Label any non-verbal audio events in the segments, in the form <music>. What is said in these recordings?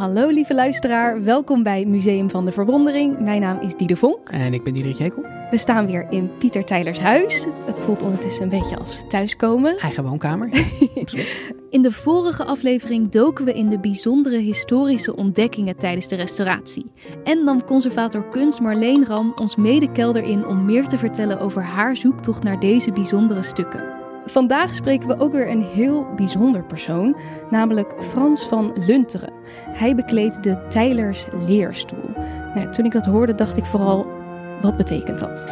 Hallo lieve luisteraar, welkom bij Museum van de Verwondering. Mijn naam is Diede Vonk. En ik ben Diederik Jekel. We staan weer in Pieter Tijlers huis. Het voelt ondertussen een beetje als thuiskomen. Eigen woonkamer. <laughs> in de vorige aflevering doken we in de bijzondere historische ontdekkingen tijdens de restauratie. En nam conservator kunst Marleen Ram ons mede kelder in om meer te vertellen over haar zoektocht naar deze bijzondere stukken. Vandaag spreken we ook weer een heel bijzonder persoon, namelijk Frans van Lunteren. Hij bekleedt de Tijlers leerstoel. Nou, toen ik dat hoorde, dacht ik vooral: wat betekent dat?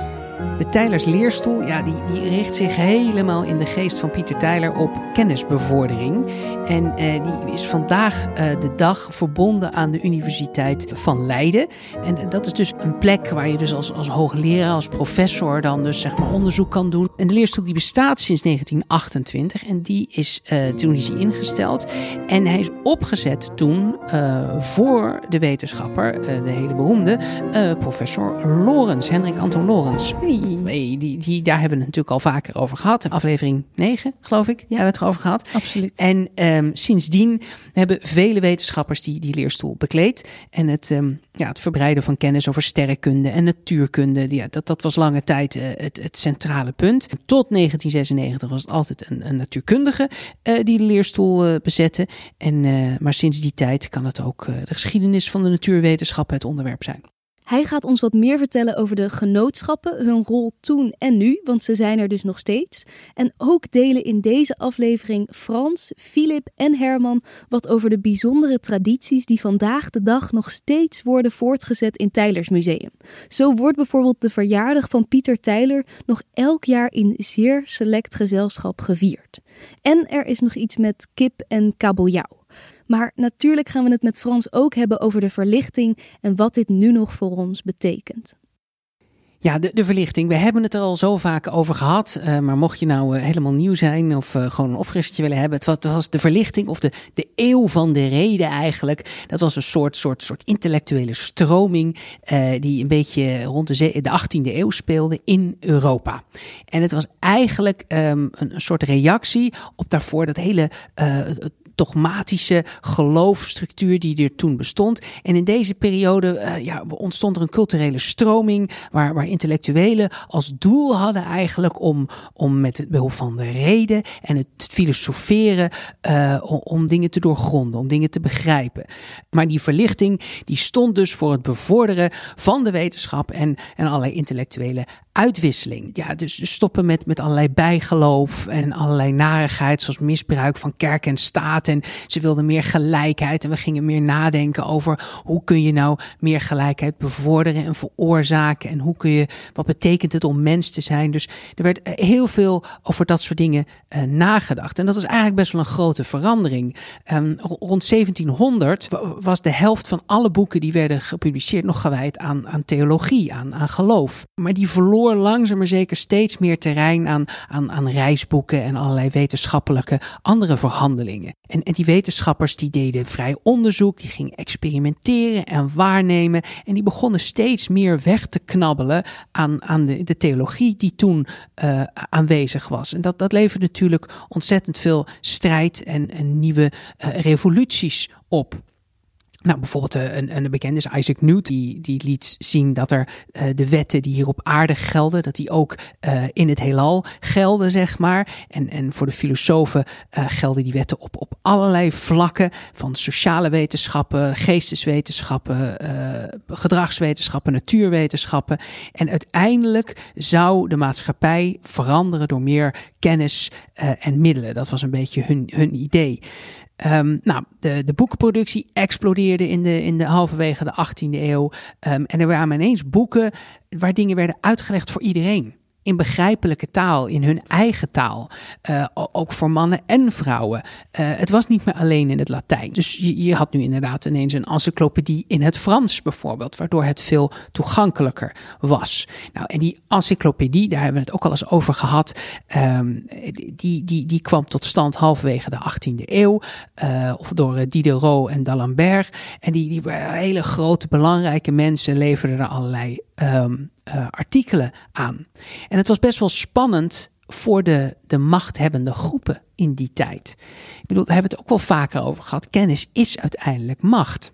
De Tijlers leerstoel, ja, die, die richt zich helemaal in de geest van Pieter Tijler op kennisbevordering. En eh, die is vandaag eh, de dag verbonden aan de Universiteit van Leiden. En dat is dus een plek waar je dus als, als hoogleraar, als professor dan dus zeg maar onderzoek kan doen. En de leerstoel die bestaat sinds 1928 en die is, uh, toen is hij ingesteld. En hij is opgezet toen uh, voor de wetenschapper, uh, de hele beroemde professor Lorenz, Hendrik Anton Lorenz. Hey. Die, die, daar hebben we het natuurlijk al vaker over gehad. In aflevering 9, geloof ik, ja. hebben we het erover gehad. Absoluut. En um, sindsdien hebben vele wetenschappers die, die leerstoel bekleed. En het, um, ja, het verbreiden van kennis over sterrenkunde en natuurkunde, ja, dat, dat was lange tijd uh, het, het centrale punt. Tot 1996 was het altijd een, een natuurkundige uh, die de leerstoel uh, bezette. En, maar sinds die tijd kan het ook de geschiedenis van de natuurwetenschappen het onderwerp zijn. Hij gaat ons wat meer vertellen over de genootschappen, hun rol toen en nu, want ze zijn er dus nog steeds. En ook delen in deze aflevering Frans, Filip en Herman wat over de bijzondere tradities die vandaag de dag nog steeds worden voortgezet in Tijlers Museum. Zo wordt bijvoorbeeld de verjaardag van Pieter Tijler nog elk jaar in zeer select gezelschap gevierd. En er is nog iets met kip en kabeljauw. Maar natuurlijk gaan we het met Frans ook hebben over de verlichting en wat dit nu nog voor ons betekent. Ja, de, de verlichting. We hebben het er al zo vaak over gehad. Uh, maar mocht je nou uh, helemaal nieuw zijn of uh, gewoon een opfrissertje willen hebben. Het was de verlichting of de, de eeuw van de reden eigenlijk. Dat was een soort, soort, soort intellectuele stroming die een beetje rond de, de 18e eeuw speelde in Europa. En het was eigenlijk um, een, een, soort reactie op daarvoor dat hele dogmatische geloofstructuur die er toen bestond. En in deze periode uh, ja, ontstond er een culturele stroming waar, waar intellectuelen als doel hadden eigenlijk om, om met het behulp van de reden en het filosoferen uh, om dingen te doorgronden, om dingen te begrijpen. Maar die verlichting die stond dus voor het bevorderen van de wetenschap en, en allerlei intellectuele uitwisseling. Ja, dus stoppen met, met allerlei bijgeloof en allerlei narigheid, zoals misbruik van kerk en staat. En ze wilden meer gelijkheid en we gingen meer nadenken over hoe kun je nou meer gelijkheid bevorderen en veroorzaken. En hoe kun je, wat betekent het om mens te zijn? Dus er werd heel veel over dat soort dingen uh, nagedacht. En dat is eigenlijk best wel een grote verandering. Um, rond 1700 was de helft van alle boeken die werden gepubliceerd nog gewijd aan, aan theologie, aan, aan geloof. Maar die verloor langzaam maar zeker steeds meer terrein aan, aan, aan reisboeken en allerlei wetenschappelijke andere verhandelingen. En, en die wetenschappers die deden vrij onderzoek, die gingen experimenteren en waarnemen. En die begonnen steeds meer weg te knabbelen aan, aan de, de theologie die toen uh, aanwezig was. En dat, dat levert natuurlijk ontzettend veel strijd en, nieuwe uh, revoluties op. Nou, bijvoorbeeld eh, een, een bekende is Isaac Newton, die, die liet zien dat er uh, de wetten die hier op aarde gelden, dat die ook uh, in het heelal gelden, zeg maar. En, en voor de filosofen gelden die wetten op, op allerlei vlakken, van sociale wetenschappen, geesteswetenschappen, gedragswetenschappen, natuurwetenschappen. En uiteindelijk zou de maatschappij veranderen door meer kennis en middelen. Dat was een beetje hun, hun idee. Um, nou, de, de boekenproductie explodeerde in de, in de halverwege de 18e eeuw. Um, en er waren ineens boeken waar dingen werden uitgelegd voor iedereen in begrijpelijke taal, in hun eigen taal. Uh, ook voor mannen en vrouwen. Uh, het was niet meer alleen in het Latijn. Dus je, je, had nu inderdaad ineens een encyclopedie in het Frans bijvoorbeeld, waardoor het veel toegankelijker was. Nou, en die encyclopedie, daar hebben we het ook al eens over gehad, um, die, die, die kwam tot stand halverwege de 18e eeuw, uh, of door Diderot en d'Alembert. En die, die waren hele grote, belangrijke mensen, leverden er allerlei um, uh, artikelen aan. En het was best wel spannend voor de, de machthebbende groepen in die tijd. Ik bedoel, daar hebben we het ook wel vaker over gehad. Kennis is uiteindelijk macht.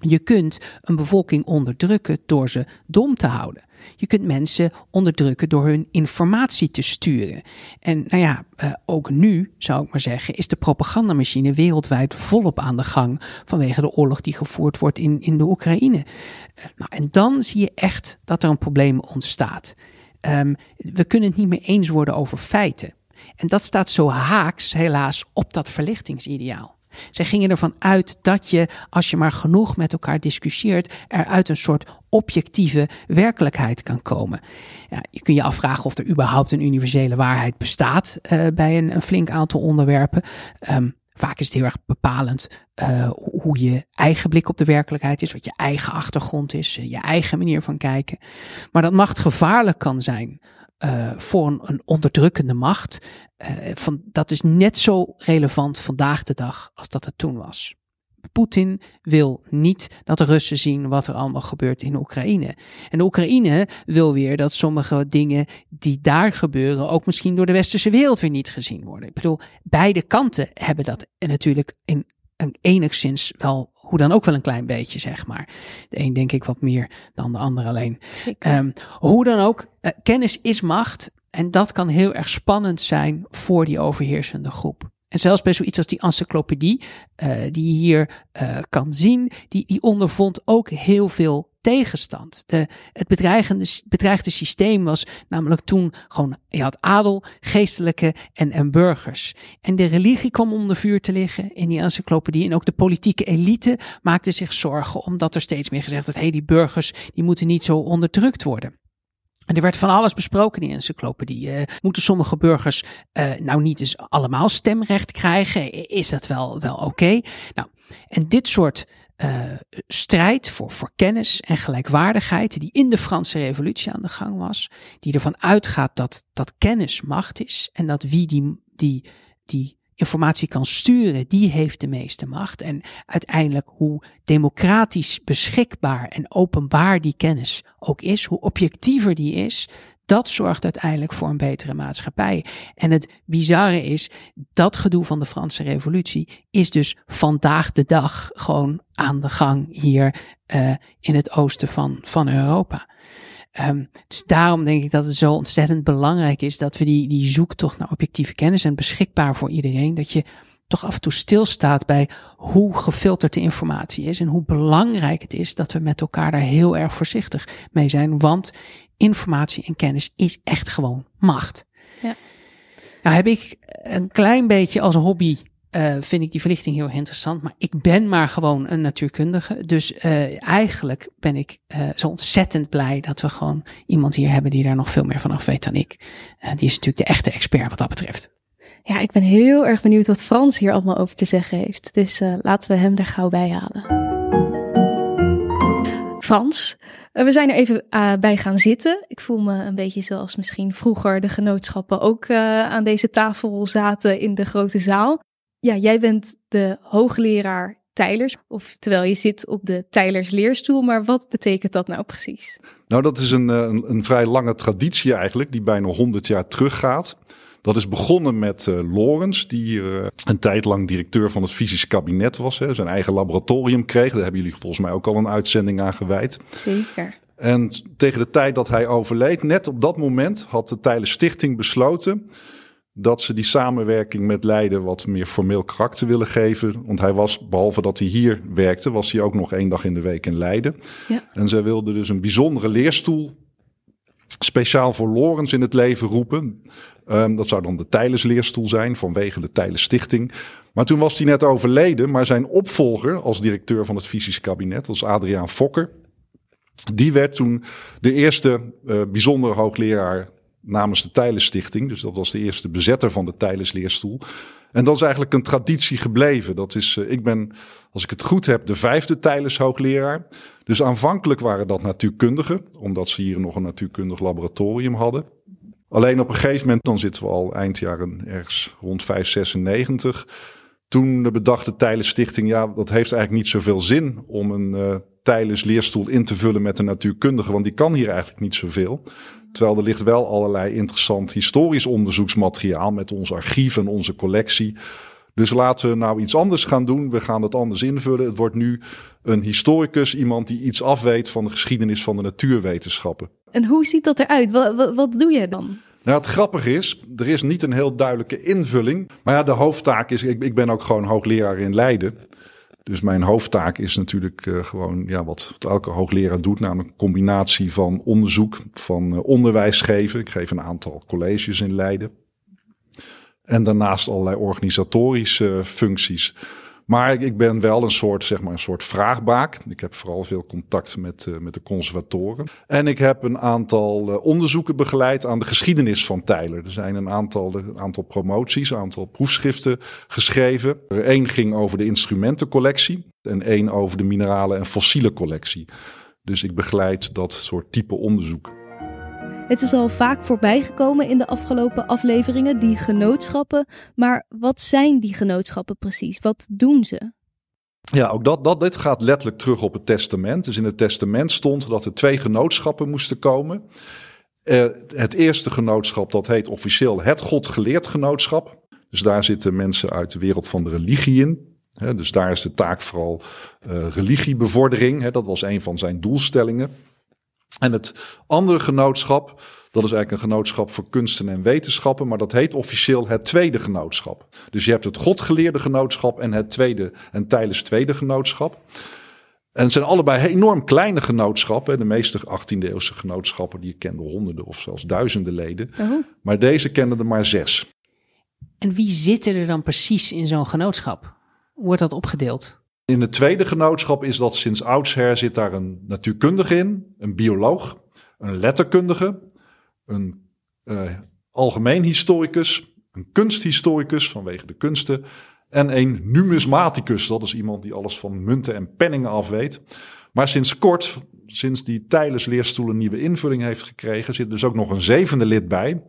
Je kunt een bevolking onderdrukken door ze dom te houden. Je kunt mensen onderdrukken door hun informatie te sturen. En nou ja, eh, ook nu zou ik maar zeggen, is de propagandamachine wereldwijd volop aan de gang vanwege de oorlog die gevoerd wordt in, in de Oekraïne. Eh, nou, en dan zie je echt dat er een probleem ontstaat. Um, we kunnen het niet meer eens worden over feiten. En dat staat zo haaks, helaas, op dat verlichtingsideaal. Zij gingen ervan uit dat je, als je maar genoeg met elkaar discussieert, er uit een soort objectieve werkelijkheid kan komen. Ja, je kunt je afvragen of er überhaupt een universele waarheid bestaat uh, bij een, flink aantal onderwerpen. Um, vaak is het heel erg bepalend uh, hoe je eigen blik op de werkelijkheid is, wat je eigen achtergrond is, je eigen manier van kijken. Maar dat macht gevaarlijk kan zijn uh, voor een, onderdrukkende macht. Uh, van, dat is net zo relevant vandaag de dag als dat het toen was. Poetin wil niet dat de Russen zien wat er allemaal gebeurt in Oekraïne. En Oekraïne wil weer dat sommige dingen die daar gebeuren ook misschien door de westerse wereld weer niet gezien worden. Ik bedoel, beide kanten hebben dat natuurlijk in een enigszins wel hoe dan ook wel een klein beetje, zeg maar. De een denk ik wat meer dan de ander alleen. Um, hoe dan ook, uh, kennis is macht. En dat kan heel erg spannend zijn voor die overheersende groep. En zelfs bij zoiets als die encyclopedie, uh, die je hier uh, kan zien, die, die ondervond ook heel veel tegenstand. De, het bedreigende, bedreigde systeem was namelijk toen gewoon, je had adel, geestelijke en, en burgers. En de religie kwam onder vuur te liggen in die encyclopedie. En ook de politieke elite maakte zich zorgen omdat er steeds meer gezegd werd, hé, hey, die burgers, die moeten niet zo onderdrukt worden. En er werd van alles besproken in die encyclopedie. Uh, moeten sommige burgers uh, nou niet eens allemaal stemrecht krijgen? Is dat wel, wel oké? Nou, en dit soort uh, strijd voor, voor kennis en gelijkwaardigheid, die in de Franse Revolutie aan de gang was, die ervan uitgaat dat, dat kennis macht is en dat wie die, die, die informatie kan sturen, die heeft de meeste macht. En uiteindelijk hoe democratisch beschikbaar en openbaar die kennis ook is, hoe objectiever die is, dat zorgt uiteindelijk voor een betere maatschappij. En het bizarre is, dat gedoe van de Franse Revolutie is dus vandaag de dag gewoon aan de gang hier uh, in het oosten van, van Europa. Um, dus daarom denk ik dat het zo ontzettend belangrijk is dat we die, die zoektocht naar objectieve kennis en beschikbaar voor iedereen, dat je toch af en toe stilstaat bij hoe gefilterd de informatie is en hoe belangrijk het is dat we met elkaar daar heel erg voorzichtig mee zijn. Want informatie en kennis is echt gewoon macht. Ja. Nou heb ik een klein beetje als hobby uh, vind ik die verlichting heel interessant. Maar ik ben maar gewoon een natuurkundige. Dus uh, eigenlijk ben ik uh, zo ontzettend blij dat we gewoon iemand hier hebben die daar nog veel meer van af weet dan ik. die is natuurlijk de echte expert wat dat betreft. Ja, ik ben heel erg benieuwd wat Frans hier allemaal over te zeggen heeft. Dus laten we hem er gauw bij halen. Frans, we zijn er even bij gaan zitten. Ik voel me een beetje zoals misschien vroeger de genootschappen ook aan deze tafel zaten in de grote zaal ja, jij bent de hoogleraar Tijlers, of terwijl je zit op de Tijlers leerstoel, maar wat betekent dat nou precies? Nou, dat is een, eh, een, een vrij lange traditie eigenlijk, die bijna 100 jaar teruggaat. Dat is begonnen met uh, Lorenz, die hier uh, een tijd lang directeur van het fysisch kabinet was. Hè, zijn eigen laboratorium kreeg. Daar hebben jullie volgens mij ook al een uitzending aan gewijd. Zeker. En tegen de tijd dat hij overleed, net op dat moment, had de Tijlers Stichting besloten dat ze die samenwerking met Leiden wat meer formeel karakter willen geven. Want hij was, behalve dat hij hier werkte, was hij ook nog één dag in de week in Leiden. Ja. En zij wilden dus een bijzondere leerstoel speciaal voor Lorens in het leven roepen. Um, dat zou dan de Tijlers leerstoel zijn vanwege de Tijlers Stichting. Maar toen was hij net overleden, maar zijn opvolger als directeur van het fysisch kabinet, als Adriaan Fokker, die werd toen de eerste uh, bijzondere hoogleraar namens de Tijlers Stichting. Dus dat was de eerste bezetter van de Tijlers Leerstoel. En dat is eigenlijk een traditie gebleven. Dat is, uh, ik ben, als ik het goed heb, de vijfde Tijlers hoogleraar. Dus aanvankelijk waren dat natuurkundigen, omdat ze hier nog een natuurkundig laboratorium hadden. Alleen op een gegeven moment, dan zitten we al eind jaren ergens rond 596. Toen bedacht de Tijlers Stichting, ja, dat heeft eigenlijk niet zoveel zin om een uh, Tijlers leerstoel in te vullen met een natuurkundige, want die kan hier eigenlijk niet zoveel. Terwijl er ligt wel allerlei interessant historisch onderzoeksmateriaal met ons archief en onze collectie. Dus laten we nou iets anders gaan doen. We gaan het anders invullen. Het wordt nu een historicus, iemand die iets afweet van de geschiedenis van de natuurwetenschappen. En hoe ziet dat eruit? Wat, wat, wat doe je dan? Nou, het grappige is, er is niet een heel duidelijke invulling. Maar ja, de hoofdtaak is, ik, ik ben ook gewoon hoogleraar in Leiden. Dus mijn hoofdtaak is natuurlijk uh, gewoon ja, wat elke hoogleraar doet, namelijk een combinatie van onderzoek, van uh, onderwijs geven. Ik geef een aantal colleges in Leiden. En daarnaast allerlei organisatorische functies. Maar ik ben wel een soort, zeg maar, een soort vraagbaak. Ik heb vooral veel contact met, uh, met de conservatoren. En ik heb een aantal uh, onderzoeken begeleid aan de geschiedenis van Tyler. Er zijn een aantal, een aantal promoties, een aantal proefschriften geschreven. Eén ging over de instrumentencollectie en één over de mineralen- en fossiele collectie. Dus ik begeleid dat soort type onderzoek. Het is al vaak voorbijgekomen in de afgelopen afleveringen, die genootschappen. Maar wat zijn die genootschappen precies? Wat doen ze? Ja, ook dat, dat, dit gaat letterlijk terug op het testament. Dus in het testament stond dat er twee genootschappen moesten komen. Uh, het eerste genootschap, dat heet officieel het Godgeleerd Genootschap. Dus daar zitten mensen uit de wereld van de religie in. Dus daar is de taak vooral uh, religiebevordering. He, dat was een van zijn doelstellingen. En het andere genootschap, dat is eigenlijk een genootschap voor kunsten en wetenschappen, maar dat heet officieel het tweede genootschap. Dus je hebt het godgeleerde genootschap en het tweede en tijdens tweede genootschap. En het zijn allebei enorm kleine genootschappen. De meeste 18e eeuwse genootschappen die kenden honderden of zelfs duizenden leden. Uh -huh. Maar deze kenden er maar zes. En wie zitten er dan precies in zo'n genootschap? Hoe wordt dat opgedeeld? In het tweede genootschap is dat sinds oudsher zit daar een natuurkundige in, een bioloog, een letterkundige, een uh, algemeen historicus, een kunsthistoricus vanwege de kunsten en een numismaticus. Dat is iemand die alles van munten en penningen afweet. Maar sinds kort, sinds die Tijlers leerstoel een nieuwe invulling heeft gekregen, zit dus ook nog een zevende lid bij.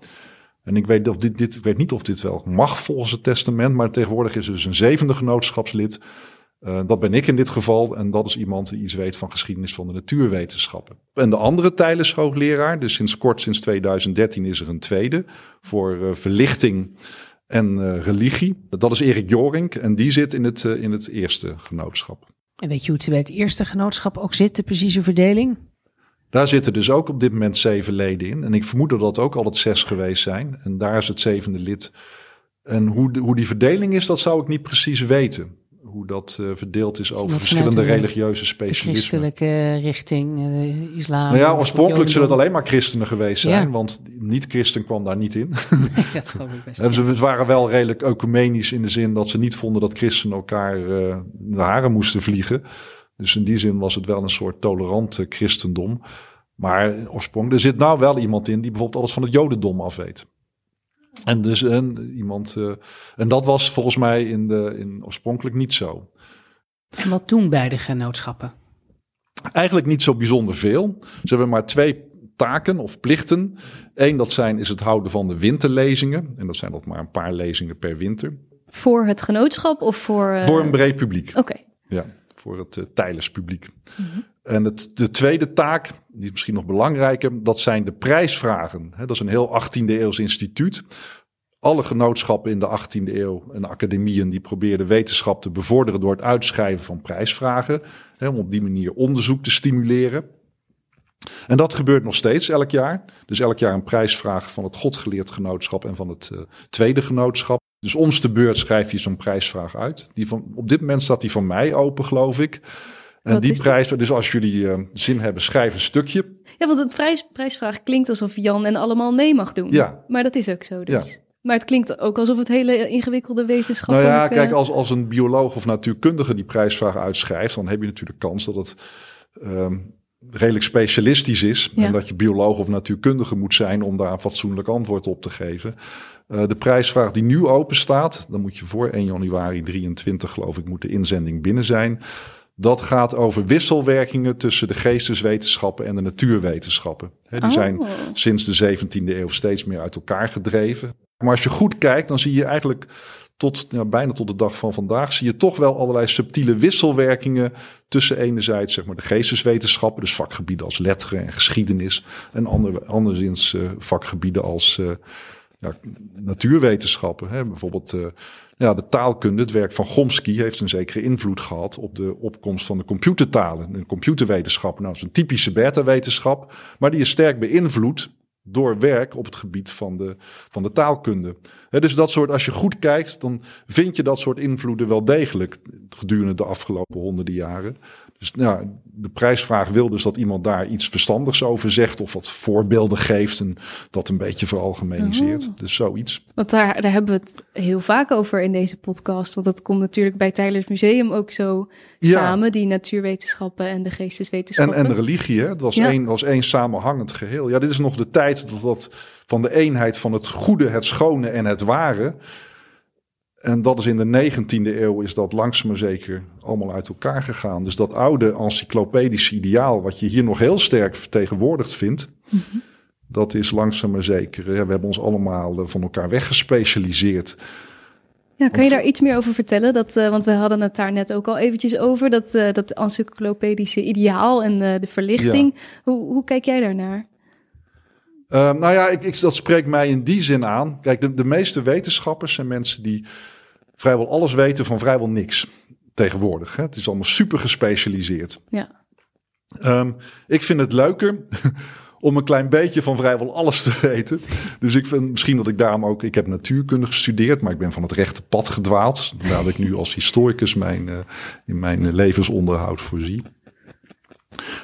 En ik weet, of dit, dit, ik weet niet of dit wel mag volgens het testament, maar tegenwoordig is er dus een zevende genootschapslid. Uh, dat ben ik in dit geval. En dat is iemand die iets weet van geschiedenis van de natuurwetenschappen. En de andere Tijlers hoogleraar, dus sinds kort, sinds 2013 is er een tweede. Voor uh, verlichting en uh, religie. Dat is Erik Jorink en die zit in het, in het eerste genootschap. En weet je hoe het bij het eerste genootschap ook zit, de precieze verdeling? Daar zitten dus ook op dit moment zeven leden in. En ik vermoed dat dat ook al het zes geweest zijn. En daar is het zevende lid. En hoe, de, hoe die verdeling is, dat zou ik niet precies weten hoe dat uh, verdeeld is over verschillende de, religieuze specialismen. De christelijke richting, de islam. Nou ja, oorspronkelijk zullen het alleen maar christenen geweest zijn, ja. want niet-christen kwam daar niet in. <laughs> Nee, dat geloof ik best. <laughs> en ze waren wel redelijk ecumenisch in de zin dat ze niet vonden dat christenen elkaar uh, de haren moesten vliegen. Dus in die zin was het wel een soort tolerante christendom. Maar oorspronkelijk, er zit nou wel iemand in die bijvoorbeeld alles van het jodendom afweet. En dus een, iemand. Uh, en dat was volgens mij in de, in, oorspronkelijk niet zo. En wat doen beide genootschappen? Eigenlijk niet zo bijzonder veel. Ze hebben maar twee taken of plichten. Eén, dat zijn, is het houden van de winterlezingen. En dat zijn dat maar een paar lezingen per winter. Voor het genootschap of voor. Uh... Voor een breed publiek. Oké. Okay. Ja, voor het uh, Tijlers publiek. Mm -hmm. En het, de tweede taak, die is misschien nog belangrijker, dat zijn de prijsvragen. He, dat is een heel 18e eeuws instituut. Alle genootschappen in de 18e eeuw en academieën die probeerden wetenschap te bevorderen door het uitschrijven van prijsvragen. He, om op die manier onderzoek te stimuleren. En dat gebeurt nog steeds elk jaar. Dus elk jaar een prijsvraag van het Godgeleerd Genootschap en van het uh, Tweede Genootschap. Dus om de beurt schrijf je zo'n prijsvraag uit. Die van, op dit moment staat die van mij open, geloof ik. En Wat die prijs, dus als jullie uh, zin hebben, schrijf een stukje. Ja, want prijs, prijsvraag klinkt alsof Jan en allemaal mee mag doen. Ja. Maar dat is ook zo dus. Ja. Maar het klinkt ook alsof het hele ingewikkelde wetenschap. Nou ja, kijk, als, als een bioloog of natuurkundige die prijsvraag uitschrijft, dan heb je natuurlijk kans dat het um, redelijk specialistisch is. Ja. En dat je bioloog of natuurkundige moet zijn om daar een fatsoenlijk antwoord op te geven. Uh, de prijsvraag die nu open staat, dan moet je voor 1 januari 23, geloof ik, moet de inzending binnen zijn. Dat gaat over wisselwerkingen tussen de geesteswetenschappen en de natuurwetenschappen. He, die Oh. zijn sinds de 17e eeuw steeds meer uit elkaar gedreven. Maar als je goed kijkt, dan zie je eigenlijk tot bijna tot de dag van vandaag, zie je toch wel allerlei subtiele wisselwerkingen tussen enerzijds zeg maar, de geesteswetenschappen, dus vakgebieden als letteren en geschiedenis, en ander, anderszins uh, vakgebieden als uh, ja, natuurwetenschappen. Hè? Bijvoorbeeld uh, ja, de taalkunde, het werk van Chomsky heeft een zekere invloed gehad op de opkomst van de computertalen. De computerwetenschap, nou, is een typische beta-wetenschap, maar die is sterk beïnvloed door werk op het gebied van de, van de taalkunde. Dus dat soort, als je goed kijkt, dan vind je dat soort invloeden wel degelijk gedurende de afgelopen honderden jaren. Dus nou, de prijsvraag wil dus dat iemand daar iets verstandigs over zegt of wat voorbeelden geeft en dat een beetje veralgemeniseert. Oh. Dus zoiets. Want daar, daar hebben we het heel vaak over in deze podcast. Want dat komt natuurlijk bij Tylers Museum ook zo samen, die natuurwetenschappen en de geesteswetenschappen. En, en religie, hè? Het was, één, was één samenhangend geheel. Ja, dit is nog de tijd dat dat van de eenheid van het goede, het schone en het ware en dat is in de 19e eeuw is dat langzaam maar zeker allemaal uit elkaar gegaan. Dus dat oude encyclopedische ideaal, wat je hier nog heel sterk vertegenwoordigd vindt, mhm. dat is langzaam maar zeker. we hebben ons allemaal eh, van elkaar weggespecialiseerd. Ja, kan je daar iets meer over vertellen? Dat, uh, want we hadden het daar net ook al eventjes over, dat, uh, dat encyclopedische ideaal en uh, de verlichting. Hoe, hoe kijk jij daarnaar? Uh, nou ja, ik, ik, dat spreekt mij in die zin aan. Kijk, de, de meeste wetenschappers zijn mensen die vrijwel alles weten van vrijwel niks tegenwoordig. Hè? Het is allemaal super gespecialiseerd. Ja. Um, ik vind het leuker <laughs> om een klein beetje van vrijwel alles te weten. Dus ik vind misschien dat ik daarom ook... Ik heb natuurkunde gestudeerd, maar ik ben van het rechte pad gedwaald. Waar ik nu als historicus mijn, uh, in mijn levensonderhoud voorzie.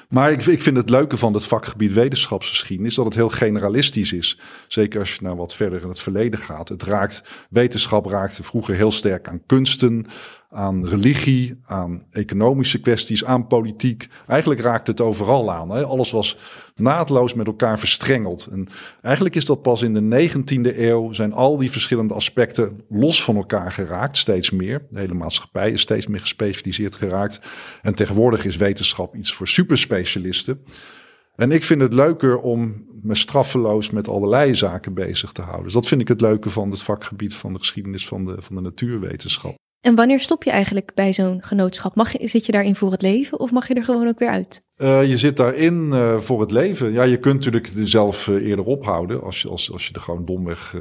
Maar ik, ik, vind het leuke van het vakgebied wetenschapsgeschiedenis dat het heel generalistisch is. Zeker als je nou wat verder in het verleden gaat. Het raakt, wetenschap raakte vroeger heel sterk aan kunsten, aan religie, aan economische kwesties, aan politiek. Eigenlijk raakte het overal aan. Hè? Alles was naadloos met elkaar verstrengeld. En eigenlijk is dat pas in de 19e eeuw zijn al die verschillende aspecten los van elkaar geraakt, steeds meer. De hele maatschappij is steeds meer gespecialiseerd geraakt. En tegenwoordig is wetenschap iets voor superspecialisten. En ik vind het leuker om me straffeloos met allerlei zaken bezig te houden. Dus dat vind ik het leuke van het vakgebied van de geschiedenis van de, van de natuurwetenschap. En wanneer stop je eigenlijk bij zo'n genootschap? Mag je, zit je daarin voor het leven of mag je er gewoon ook weer uit? Uh, je zit daarin uh, voor het leven. Ja, je kunt natuurlijk zelf uh, eerder ophouden als je, als, als je er gewoon domweg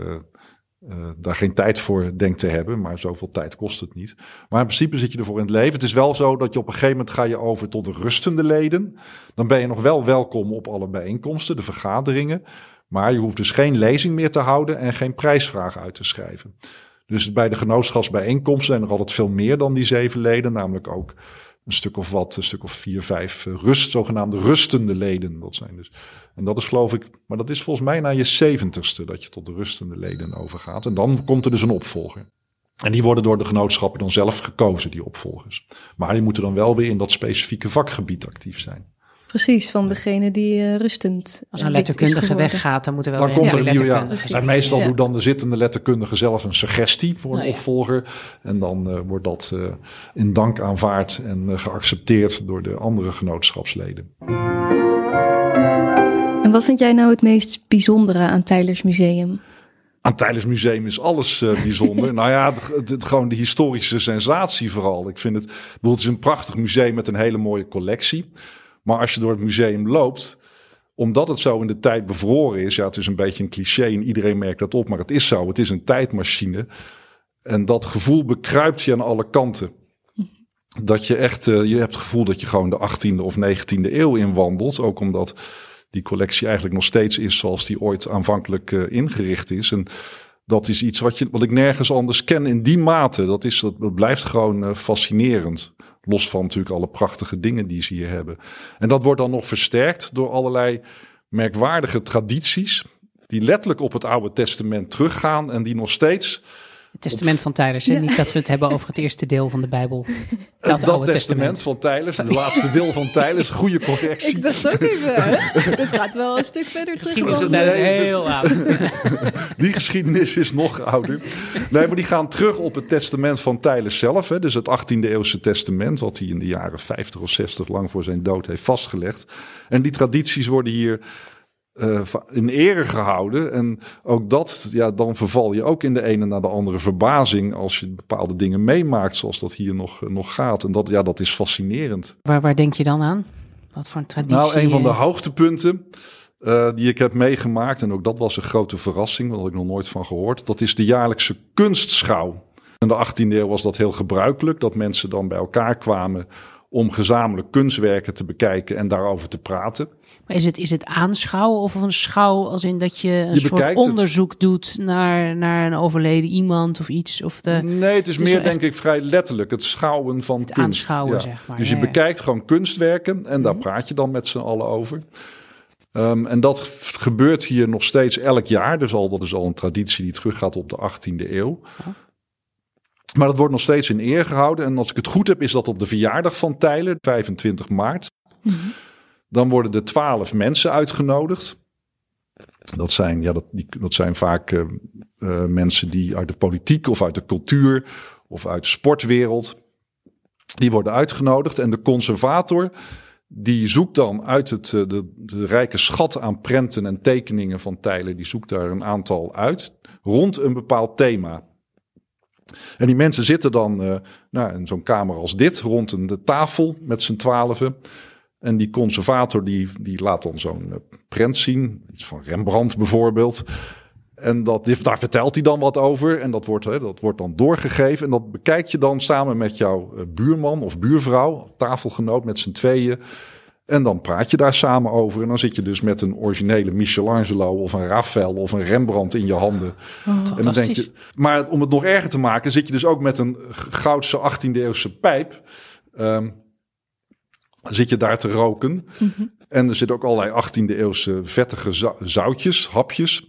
daar geen tijd voor denkt te hebben. Maar zoveel tijd kost het niet. Maar in principe zit je ervoor in het leven. Het is wel zo dat je op een gegeven moment ga je over tot de rustende leden. Dan ben je nog wel welkom op alle bijeenkomsten, de vergaderingen. Maar je hoeft dus geen lezing meer te houden en geen prijsvraag uit te schrijven. Dus bij de genootschapsbijeenkomsten zijn er altijd veel meer dan die zeven leden. Namelijk ook een stuk of wat, een stuk of vier, vijf eh, rust, zogenaamde rustende leden. Dat zijn dus. En dat is geloof ik, maar dat is volgens mij na je zeventigste dat je tot de rustende leden overgaat. En dan komt er dus een opvolger. En die worden door de genootschappen dan zelf gekozen, die opvolgers. Maar die moeten dan wel weer in dat specifieke vakgebied actief zijn. Precies, van degene die uh, rustend. Als een letterkundige weggaat, dan moeten we wel dan komt er een nieuwe. Ja. En meestal doet dan de zittende letterkundige zelf een suggestie voor een nou opvolger. En dan uh, wordt dat uh, in dank aanvaard en geaccepteerd door de andere genootschapsleden. En wat vind jij nou het meest bijzondere aan Tylers Museum? Aan Tylers Museum is alles uh, bijzonder. <laughs> nou ja, het, het, gewoon de historische sensatie vooral. Ik vind het, het is een prachtig museum met een hele mooie collectie. Maar als je door het museum loopt, omdat het zo in de tijd bevroren is, ja, het is een beetje een cliché en iedereen merkt dat op, maar het is zo. Het is een tijdmachine. En dat gevoel bekruipt je aan alle kanten. Dat je echt, uh, je hebt het gevoel dat je gewoon de 18e of 19e eeuw inwandelt. Ook omdat die collectie eigenlijk nog steeds is zoals die ooit aanvankelijk uh, ingericht is. En dat is iets wat, je, wat ik nergens anders ken in die mate. Dat, is, dat, blijft gewoon uh, fascinerend. Los van natuurlijk alle prachtige dingen die ze hier hebben. En dat wordt dan nog versterkt door allerlei merkwaardige tradities. Die letterlijk op het Oude Testament teruggaan en die nog steeds het testament van Tylers, niet dat we het hebben over het eerste deel van de Bijbel. <laughs> Dat, dat oude testament, van Tylers, de laatste wil van Tylers, goede correctie. Ik dacht ook even, <laughs> dit gaat wel een stuk verder terug. Heel oud. <laughs> die geschiedenis is nog ouder. Nee, maar die gaan terug op het testament van Tylers zelf. Hè, dus het 18e eeuwse testament, wat hij in de jaren 50 of 60 lang voor zijn dood heeft vastgelegd. En die tradities worden hier uh, in ere gehouden. En ook dat, ja, dan verval je ook in de ene naar de andere verbazing als je bepaalde dingen meemaakt zoals dat hier nog, nog gaat. En dat, ja, dat is fascinerend. Waar, waar denk je dan aan? Wat voor een traditie? Nou, een van de hoogtepunten uh, die ik heb meegemaakt. En ook dat was een grote verrassing, daar had ik nog nooit van gehoord. Dat is de jaarlijkse kunstschouw. In de 18e eeuw was dat heel gebruikelijk, dat mensen dan bij elkaar kwamen om gezamenlijk kunstwerken te bekijken en daarover te praten. Maar is het, is het aanschouwen of een schouw als in dat je een soort onderzoek doet naar, naar een overleden iemand of iets? Of de, nee, het is meer denk ik vrij letterlijk het schouwen van het kunst. Aanschouwen, zeg maar. Dus je bekijkt gewoon kunstwerken en daar mhm. praat je dan met z'n allen over. Um, en dat gebeurt hier nog steeds elk jaar. Dus al, dat is al een traditie die teruggaat op de 18e eeuw. Maar dat wordt nog steeds in eer gehouden. En als ik het goed heb, is dat op de verjaardag van Tyler, 25 maart. Mhm. Dan worden er twaalf mensen uitgenodigd. Dat zijn, ja, dat, die, dat zijn vaak uh, uh, mensen die uit de politiek of uit de cultuur of uit de sportwereld. Die worden uitgenodigd. En de conservator die zoekt dan uit het, eh, de, de rijke schat aan prenten en tekeningen van Tyler. Die zoekt daar een aantal uit rond een bepaald thema. En die mensen zitten dan uh, nou, in zo'n kamer als dit, rond een tafel met z'n twaalfen. En die conservator die, die laat dan zo'n uh, prent zien, iets van Rembrandt bijvoorbeeld. En dat, daar vertelt hij dan wat over. En dat wordt, hè, dat wordt dan doorgegeven. En dat bekijk je dan samen met jouw uh, buurman of buurvrouw, tafelgenoot met z'n tweeën. En dan praat je daar samen over. En dan zit je dus met een originele Michelangelo of een Raphaël of een Rembrandt in je handen. Oh, en dan denk je, maar om het nog erger te maken, zit je dus ook met een goudse 18e eeuwse pijp. Um, zit je daar te roken. Mm -hmm. En er zitten ook allerlei 18e eeuwse vettige zoutjes, hapjes.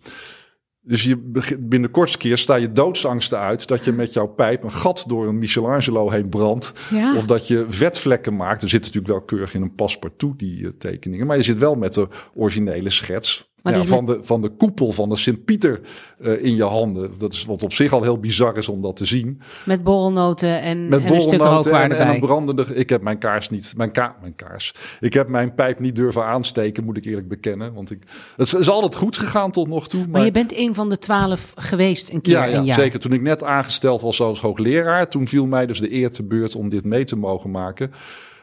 Dus je binnen de kortste keer sta je doodsangsten uit dat je met jouw pijp een gat door een Michelangelo heen brandt. Of dat je vetvlekken maakt. Er zit natuurlijk wel keurig in een paspartout die uh, tekeningen. Maar je zit wel met de originele schets ja, dus van, de, van de koepel van de Sint-Pieter uh, in je handen. Dat is wat op zich al heel bizar is om dat te zien. Met borrelnoten en, Met en een stuk rookwaarde en, en, een brandende... Ik heb mijn kaars niet... Mijn, ka, mijn kaars. Ik heb mijn pijp niet durven aansteken, moet ik eerlijk bekennen. Want ik, het is altijd goed gegaan tot nog toe. Maar, maar je bent een van de twaalf geweest een keer ja, ja, zeker. Toen ik net aangesteld was als hoogleraar... toen viel mij dus de eer te beurt om dit mee te mogen maken...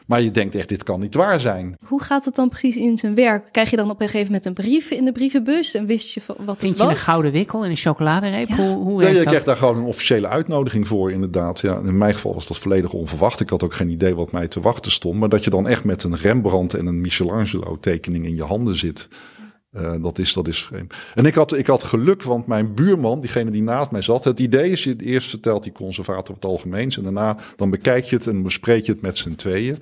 Maar je denkt echt, dit kan niet waar zijn. Hoe gaat het dan precies in zijn werk? Krijg je dan op een gegeven moment een brief in de brievenbus en wist je wat Vind het je een gouden wikkel en een chocoladereep? Hoe, hoe nee, je krijgt daar gewoon een officiële uitnodiging voor inderdaad. Ja, in mijn geval was dat volledig onverwacht. Ik had ook geen idee wat mij te wachten stond. Maar dat je dan echt met een Rembrandt en een Michelangelo tekening in je handen zit. Uh, dat, is, dat is vreemd. En ik had, ik had geluk, want mijn buurman, diegene die naast mij zat, het idee is, je eerst vertelt die conservator het algemeens en daarna dan bekijk je het en bespreek je het met z'n tweeën.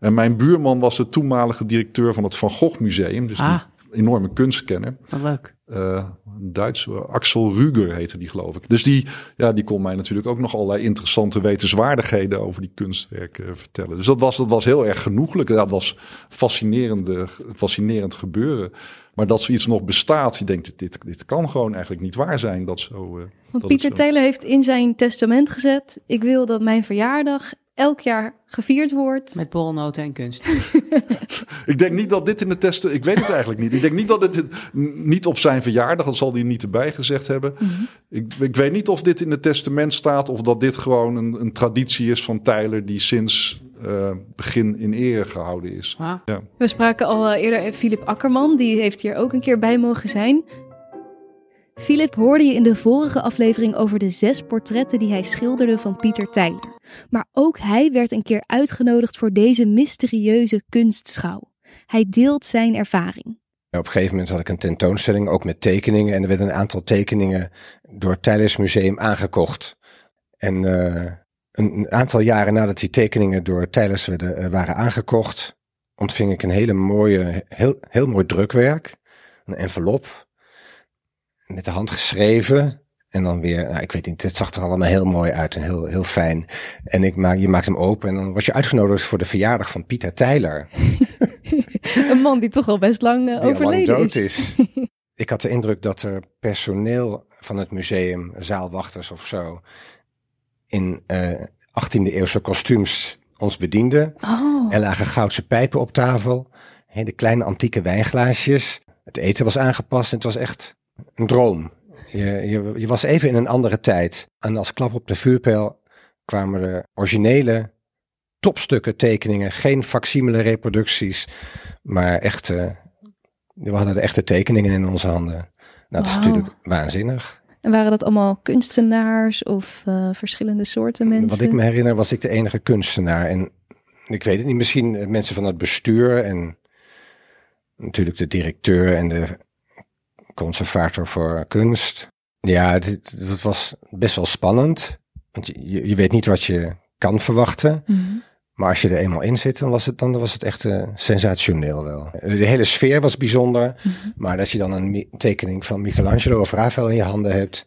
En mijn buurman was de toenmalige directeur van het Van Gogh Museum, dus ah. die enorme kunstkenner. Wat leuk. Uh, een Duitse Axel Ruger heette die, geloof ik. Dus die, ja, die kon mij natuurlijk ook nog allerlei interessante wetenswaardigheden over die kunstwerken vertellen. Dus dat was, dat was heel erg genoeglijk. Dat was fascinerende, fascinerend gebeuren. Maar dat zoiets nog bestaat, je denkt, dit, dit kan gewoon eigenlijk niet waar zijn. Dat zo, uh, Want Pieter Taylor heeft in zijn testament gezet: Ik wil dat mijn verjaardag elk jaar gevierd wordt. Met borrelnoten en kunst. <laughs> ik denk niet dat dit in de testen. Ik weet het eigenlijk niet. Ik denk niet dat dit niet op zijn verjaardag. Dat zal hij niet erbij gezegd hebben. Mhm. ik, ik, weet niet of dit in het testament staat. Of dat dit gewoon een, een traditie is van Tyler. Die sinds uh, begin in ere gehouden is. Ja. We spraken al eh, eerder Philip Akkerman. Die heeft hier ook een keer bij mogen zijn. Philip hoorde je in de vorige aflevering over de zes portretten die hij schilderde van Pieter Tyler. Maar ook hij werd een keer uitgenodigd voor deze mysterieuze kunstschouw. Hij deelt zijn ervaring. Op een gegeven moment had ik een tentoonstelling, ook met tekeningen. En er werden een aantal tekeningen door het Tylers Museum aangekocht. En uh, een aantal jaren nadat die tekeningen door Tylers werden, uh, waren aangekocht, ontving ik een hele mooie, heel, heel mooi drukwerk. Een envelop met de hand geschreven. En dan weer, nou, ik weet niet, het zag er allemaal heel mooi uit en heel, heel fijn. En ik maak, je maakt hem open en dan was je uitgenodigd voor de verjaardag van Pieter Tyler. <laughs> een man die toch al best lang uh, overleden lang dood is. <laughs> ik had de indruk dat er personeel van het museum, zaalwachters of zo, in uh, eh, 18e eeuwse kostuums ons bediende. Oh. Er lagen goudse pijpen op tafel, hele kleine antieke wijnglaasjes. Het eten was aangepast en het was echt een droom. Je, je, je was even in een andere tijd. En als klap op de vuurpijl kwamen er originele topstukken tekeningen. Geen facsimile reproducties, maar echt We hadden de echte tekeningen in onze handen. Nou, dat is natuurlijk waanzinnig. En waren dat allemaal kunstenaars of eh, verschillende soorten mensen? Wat ik me herinner was ik de enige kunstenaar. En ik weet het niet, misschien eh, mensen van het bestuur en natuurlijk de directeur en de conservator voor kunst. Ja, het was best wel spannend. Want je, je- weet niet wat je kan verwachten. Mhm. Maar als je er eenmaal in zit, dan was het, dan was het echt eh, sensationeel wel. De hele sfeer was bijzonder. Maar dat je dan een tekening van Michelangelo of Rafael in je handen hebt,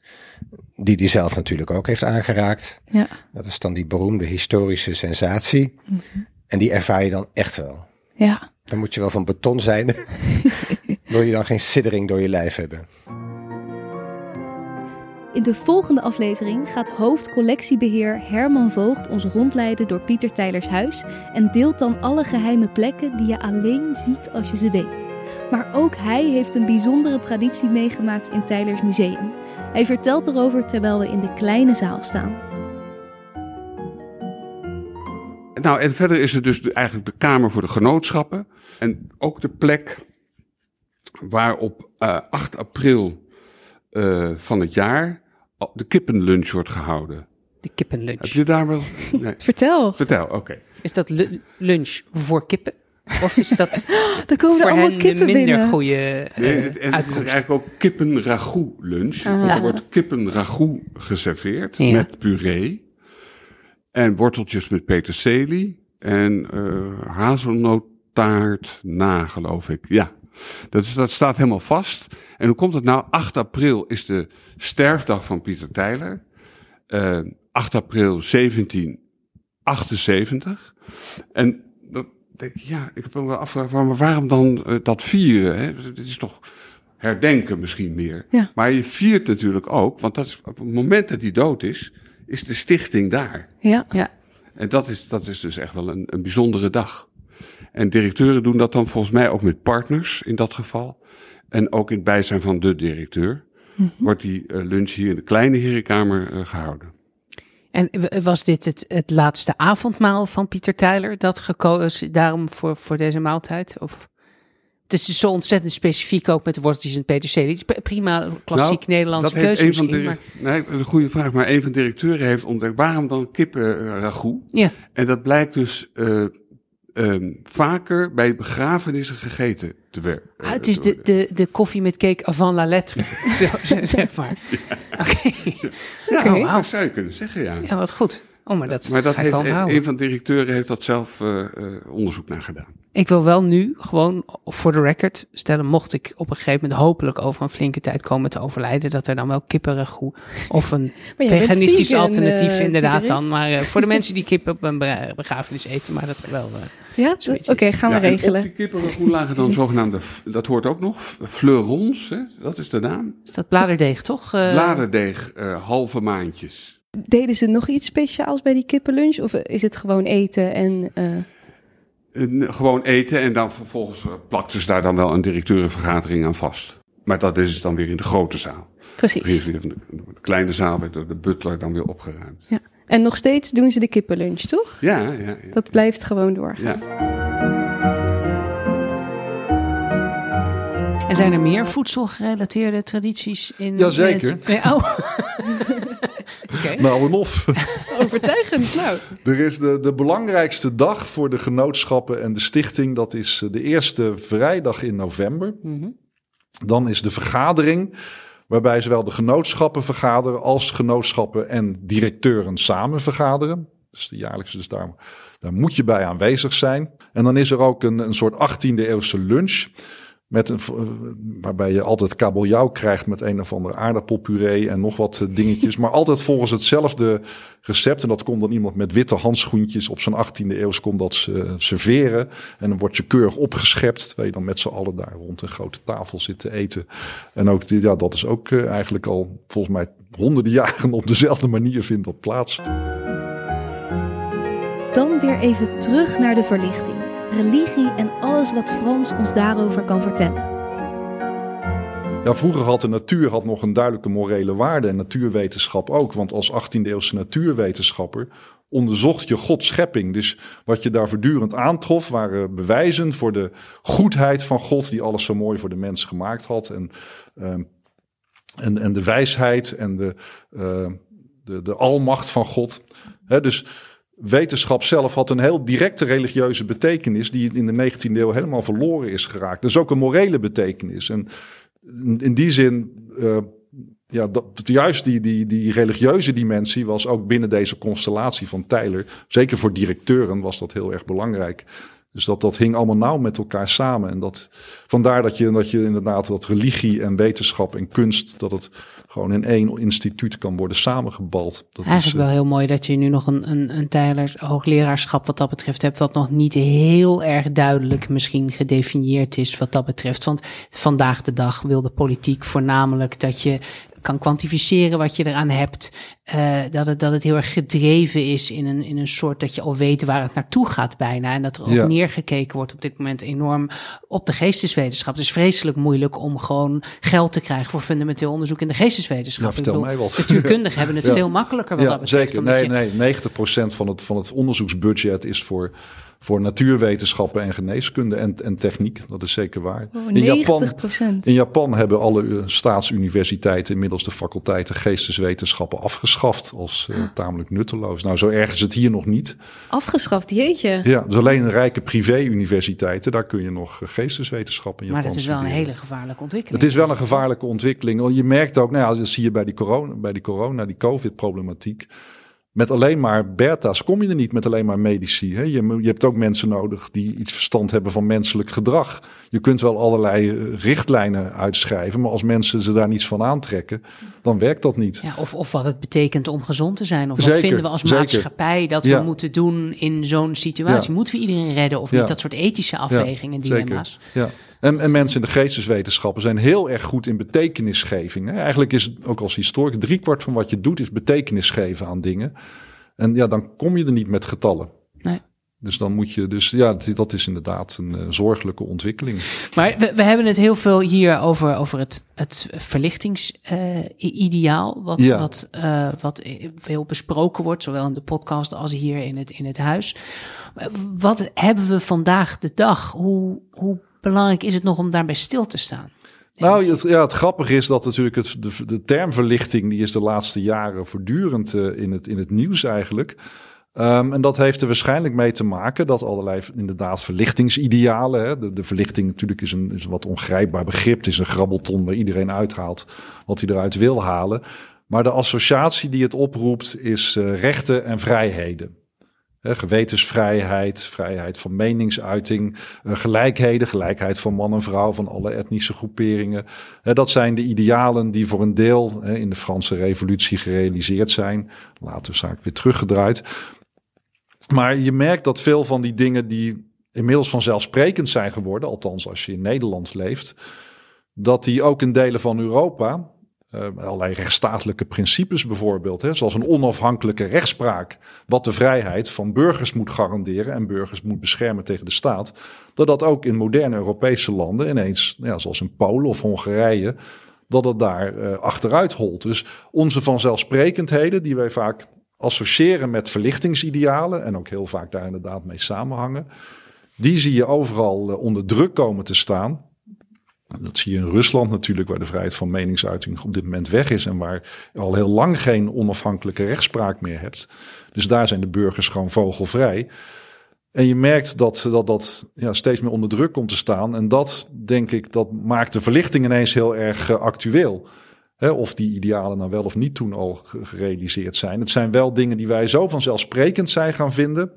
die die zelf natuurlijk ook heeft aangeraakt. Ja. Dat is dan die beroemde historische sensatie. En die ervaar je dan echt wel. ja. Dan moet je wel van beton zijn. <laughs> Wil je dan geen siddering door je lijf hebben. In de volgende aflevering gaat hoofdcollectiebeheer Herman Voogd ons rondleiden door Pieter Tijlers huis en deelt dan alle geheime plekken die je alleen ziet als je ze weet. Maar ook hij heeft een bijzondere traditie meegemaakt in Tijlers museum. Hij vertelt erover terwijl we in de kleine zaal staan. Nou, en verder is er dus eigenlijk de Kamer voor de Genootschappen. En ook de plek waar op eh, 8 april eh, van het jaar de kippenlunch wordt gehouden. De kippenlunch. Heb je daar wel... <laughs> Nee. Vertel, Vertel, oké. Is dat lu- lunch voor kippen? Of is dat <laughs> er komen er allemaal kippen minder binnen. goede Nee, eh, het- en het is eigenlijk ook kippenragout lunch. Ah. Want Er wordt kippenragout geserveerd Ja. met puree. En worteltjes met peterselie. En eh hazelnoottaart na, geloof ik. Ja, dat, is, dat staat helemaal vast. En hoe komt het nou? 8 april is de sterfdag van Pieter Tijler. Eh 8 april 1778. En dat denk ik, ja, ik heb me wel afgevraagd, maar waarom dan eh, dat vieren? Hè? Het is toch herdenken misschien meer. Ja. Maar je viert natuurlijk ook, want dat is, op het moment dat hij dood is, is de stichting daar. Ja. Ja. En dat is, dat is dus echt wel een, een bijzondere dag. En directeuren doen dat dan volgens mij ook met partners in dat geval. En ook in het bijzijn van de directeur. Wordt die eh, lunch hier in de kleine herenkamer eh, gehouden. En was dit het, het laatste avondmaal van Pieter Tyler dat gekozen daarom voor, voor deze maaltijd? Of het is dus zo ontzettend specifiek ook met de worteltjes en peterselie. Het is prima klassiek Nou, Nederlandse dat heeft keuze van maar Nee, dat is een goede vraag. Maar een van de directeuren heeft ontdekt, waarom dan kippenragout? ja. En dat blijkt dus eh, ehm, vaker bij begrafenissen gegeten te werken. Ah, het is de, de, de koffie met cake avant la lettre, <laughs> <laughs> zeg maar. Oké, Ja, Oké. dat zou je kunnen zeggen, ja. ja, wat goed. Oh, maar dat, maar dat heeft een, van de directeuren heeft dat zelf eh, eh, onderzoek naar gedaan. Ik wil wel nu gewoon voor de record stellen, mocht ik op een gegeven moment hopelijk over een flinke tijd komen te overlijden, dat er dan wel kippenragout of een <laughs> veganistisch vegan, alternatief eh, inderdaad dan. Maar eh, voor de <laughs> mensen die kip op een be- begrafenis eten, maar dat er wel... eh, Ja? Zoiets Oké, gaan we Ja, regelen. Op die kippenragout lagen dan <laughs> zogenaamde, dat hoort ook nog, fleurons, hè? dat is de naam. is dat bladerdeeg, toch? Eh, Bladerdeeg, eh, halve maandjes. Deden ze nog iets speciaals bij die kippenlunch? Of is het gewoon eten en... eh, Eh, gewoon eten en dan vervolgens eh, plakten ze daar dan wel een directeurenvergadering aan vast. Maar dat is dan weer in de grote zaal. Precies. de, de kleine zaal werd door de butler dan weer opgeruimd. Ja. En nog steeds doen ze de kippenlunch, toch? Ja, ja, ja. Dat blijft gewoon doorgaan. ja. En zijn er meer voedselgerelateerde tradities in? Jazeker. in het- Nee, oh. <laughs> Oké. Nou en of. Overtuigend, nou. Er is de, de belangrijkste dag voor de genootschappen en de stichting. Dat is eh, de eerste vrijdag in november. Dan is de vergadering. Waarbij zowel de genootschappen vergaderen als genootschappen en directeuren samen vergaderen. Dus de jaarlijkse, dus daar, daar moet je bij aanwezig zijn. En dan is er ook een, een soort 18e eeuwse lunch. Met een, eh, waarbij je altijd kabeljauw krijgt met een of andere aardappelpuree en nog wat eh, dingetjes. <laughs> Maar altijd volgens hetzelfde recept. En dat komt dan iemand met witte handschoentjes op zijn 18e eeuws komt dat eh, serveren. En dan wordt je keurig opgeschept. Terwijl je dan met z'n allen daar rond een grote tafel zit te eten. En ook, ja, dat is ook eigenlijk al volgens mij honderden <laughs> jaren op dezelfde manier vindt dat plaats. Dan weer even terug naar de verlichting. Religie en alles wat Frans ons daarover kan vertellen. Ja, vroeger had de natuur had nog een duidelijke morele waarde en natuurwetenschap ook. Want als 18e eeuwse natuurwetenschapper onderzocht je Gods schepping. Dus wat je daar voortdurend aantrof waren bewijzen voor de goedheid van God, die alles zo mooi voor de mens gemaakt had. En, ehm, en, en de wijsheid en de, uh, de, de almacht van God. Dus wetenschap zelf had een heel directe religieuze betekenis, die in de 19e eeuw helemaal verloren is geraakt. Dus ook een morele betekenis. En in, die zin. Uh, ja, juist die, die, die religieuze dimensie was ook binnen deze constellatie van Tyler. Zeker voor directeuren was dat heel erg belangrijk. Dus dat, dat hing allemaal nauw met elkaar samen. En dat, vandaar dat je, dat je inderdaad dat religie en wetenschap en kunst, dat het gewoon in één instituut kan worden samengebald. Dat Eigenlijk is, wel eh, heel mooi dat je nu nog een, een, een Tylers hoogleraarschap wat dat betreft hebt, wat nog niet heel erg duidelijk misschien gedefinieerd is wat dat betreft. Want vandaag de dag wil de politiek voornamelijk dat je kan kwantificeren wat je eraan hebt. Uh, dat, het, dat het heel erg gedreven is in een, in een soort dat je al weet waar het naartoe gaat bijna. En dat er ook neergekeken wordt op dit moment enorm op de geesteswetenschap. Het is vreselijk moeilijk om gewoon geld te krijgen voor fundamenteel onderzoek in de geesteswetenschap. Ja, vertel mij wat. Natuurkundigen hebben het <laughs> veel makkelijker wat dat betreft. Zeker, nee, nee, 90% van het, van het onderzoeksbudget is voor voor natuurwetenschappen en geneeskunde en, en techniek. Dat is zeker waar. Oh, in, Japan, in Japan hebben alle eh, staatsuniversiteiten inmiddels de faculteiten geesteswetenschappen afgeschaft als uh, tamelijk nutteloos. Nou, zo erg is het hier nog niet. Afgeschaft, jeetje. Ja, dus alleen een rijke privé-universiteiten, daar kun je nog eh, geesteswetenschappen in Japan Maar dat is wel een hele gevaarlijke ontwikkeling. Het is wel een gevaarlijke ontwikkeling. Je merkt ook, nou ja, dat zie je bij die corona, bij die corona, die covid-problematiek met alleen maar beta's kom je er niet met alleen maar medici. Hè? Je, je hebt ook mensen nodig die iets verstand hebben van menselijk gedrag. Je kunt wel allerlei eh, richtlijnen uitschrijven, maar als mensen ze daar niets van aantrekken, dan werkt dat niet. Ja, of, of wat het betekent om gezond te zijn. Of wat vinden we als maatschappij dat we moeten doen in zo'n situatie. Moeten we iedereen redden of niet? Dat soort ethische afwegingen, dilemma's. Ja. En, en mensen in de geesteswetenschappen zijn heel erg goed in betekenisgeving. Eigenlijk is ook als historicus driekwart van wat je doet is betekenis geven aan dingen. En ja, dan kom je er niet met getallen. Nee. Dus dan moet je, dus ja, dat is inderdaad een uh, zorgelijke ontwikkeling. Maar we, we, hebben het heel veel hier over, over het, het verlichtingsideaal, uh, wat, ja. wat, uh, wat veel besproken wordt, zowel in de podcast als hier in het, in het huis. Wat hebben we vandaag de dag? Hoe, hoe belangrijk is het nog om daarbij stil te staan? Nou, het, ja, het grappige is dat natuurlijk het, de, de termverlichting, die is de laatste jaren voortdurend uh, in, het, in het nieuws eigenlijk. Um, en dat heeft er waarschijnlijk mee te maken dat allerlei inderdaad verlichtingsidealen. Hè, de, de verlichting natuurlijk is een, is een wat ongrijpbaar begrip. Het is een grabbelton waar iedereen uithaalt wat hij eruit wil halen. Maar de associatie die het oproept is uh, rechten en vrijheden gewetensvrijheid, vrijheid van meningsuiting, uh, gelijkheden, gelijkheid van man en vrouw, van alle etnische groeperingen. dat zijn de idealen die voor een deel in de Franse revolutie gerealiseerd zijn. Later zaak weer teruggedraaid. Maar je merkt dat veel van die dingen die inmiddels vanzelfsprekend zijn geworden, althans als je in Nederland leeft, dat die ook in delen van Europa uh, allerlei rechtsstatelijke principes bijvoorbeeld, hè, zoals een onafhankelijke rechtspraak, wat de vrijheid van burgers moet garanderen en burgers moet beschermen tegen de staat, dat dat ook in moderne Europese landen ineens, ja, zoals in Polen of Hongarije, dat het daar uh, achteruit holt. Dus onze vanzelfsprekendheden, die wij vaak associëren met verlichtingsidealen en ook heel vaak daar inderdaad mee samenhangen, die zie je overal uh, onder druk komen te staan. Dat zie je in Rusland natuurlijk, waar de vrijheid van meningsuiting op dit moment weg is en waar je al heel lang geen onafhankelijke rechtspraak meer hebt. Dus daar zijn de burgers gewoon vogelvrij. En je merkt dat dat, dat ja, steeds meer onder druk komt te staan. En dat, denk ik, dat maakt de verlichting ineens heel erg uh, actueel. of die idealen nou wel of niet toen al gerealiseerd zijn. Het zijn wel dingen die wij zo vanzelfsprekend zijn gaan vinden.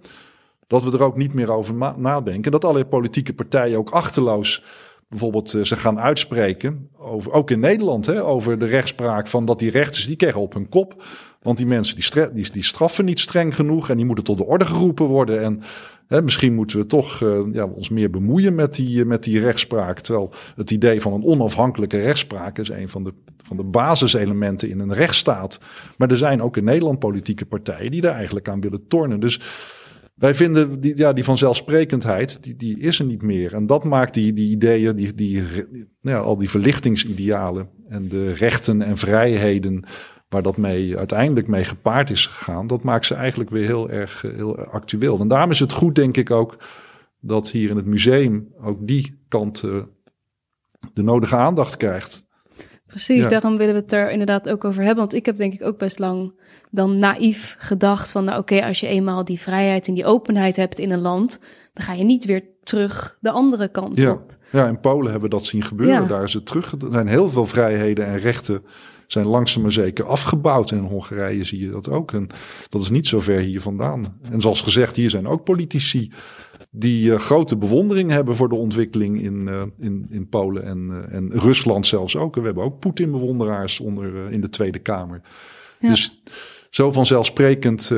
Dat we er ook niet meer over nadenken. Dat alle politieke partijen ook achterloos bijvoorbeeld uh, ze gaan uitspreken, over, ook in Nederland, hè, over de rechtspraak van dat die rechters, die krijgen op hun kop. Want die mensen die, die, die straffen niet streng genoeg en die moeten tot de orde geroepen worden. En hè, misschien moeten we toch uh, ja, ons meer bemoeien met die, met die rechtspraak. Terwijl het idee van een onafhankelijke rechtspraak is een van de, van de basiselementen in een rechtsstaat. Maar er zijn ook in Nederland politieke partijen die daar eigenlijk aan willen tornen. Dus wij vinden die, ja, die vanzelfsprekendheid, die, die is er niet meer. En dat maakt die, die ideeën, die, die, ja, al die verlichtingsidealen en de rechten en vrijheden, waar dat mee uiteindelijk mee gepaard is gegaan, dat maakt ze eigenlijk weer heel erg eh, heel actueel. En daarom is het goed, denk ik ook, dat hier in het museum ook die kant uh, de nodige aandacht krijgt. Precies, daarom willen we het er inderdaad ook over hebben. Want ik heb denk ik ook best lang dan naïef gedacht van, nou oké, als je eenmaal die vrijheid en die openheid hebt in een land, dan ga je niet weer terug de andere kant ja. op. Ja, in Polen hebben we dat zien gebeuren. Ja. Daar is het terug. Er zijn heel veel vrijheden en rechten zijn langzaam maar zeker afgebouwd. En in Hongarije zie je dat ook. En dat is niet zo ver hier vandaan. En zoals gezegd, hier zijn ook politici die uh, grote bewondering hebben voor de ontwikkeling in, uh, in, in Polen en, uh, en Rusland zelfs ook. We hebben ook Poetin-bewonderaars onder in de Tweede Kamer. Ja. Dus zo vanzelfsprekend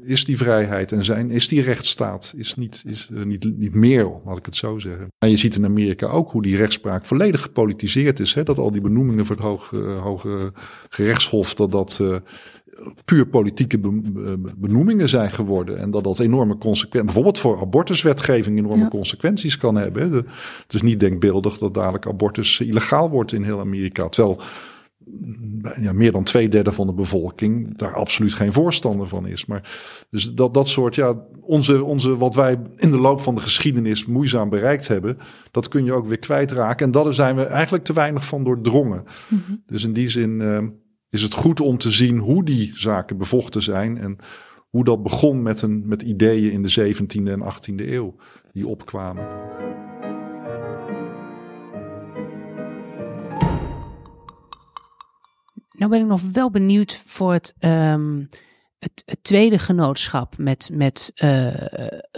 is die vrijheid en zijn, is die rechtsstaat is niet, is, niet, niet meer, laat ik het zo zeggen. En je ziet in Amerika ook hoe die rechtspraak volledig gepolitiseerd is. Hè? Dat al die benoemingen voor het hoge, hoge gerechtshof, dat dat puur politieke benoemingen zijn geworden. En dat dat enorme consequenties, bijvoorbeeld voor abortuswetgeving, enorme ja. consequenties kan hebben. Het is niet denkbeeldig dat dadelijk abortus illegaal wordt in heel Amerika. Terwijl ja, meer dan twee derde van de bevolking daar absoluut geen voorstander van is. Maar dus dat, dat soort, ja, onze, onze, wat wij in de loop van de geschiedenis moeizaam bereikt hebben, dat kun je ook weer kwijtraken. En daar zijn we eigenlijk te weinig van doordrongen. Mm -hmm. Dus in die zin uh, is het goed om te zien hoe die zaken bevochten zijn en hoe dat begon met, een, met ideeën in de 17e en 18e eeuw die opkwamen. Nou ben ik nog wel benieuwd voor het, um, het, het, tweede genootschap met, met uh,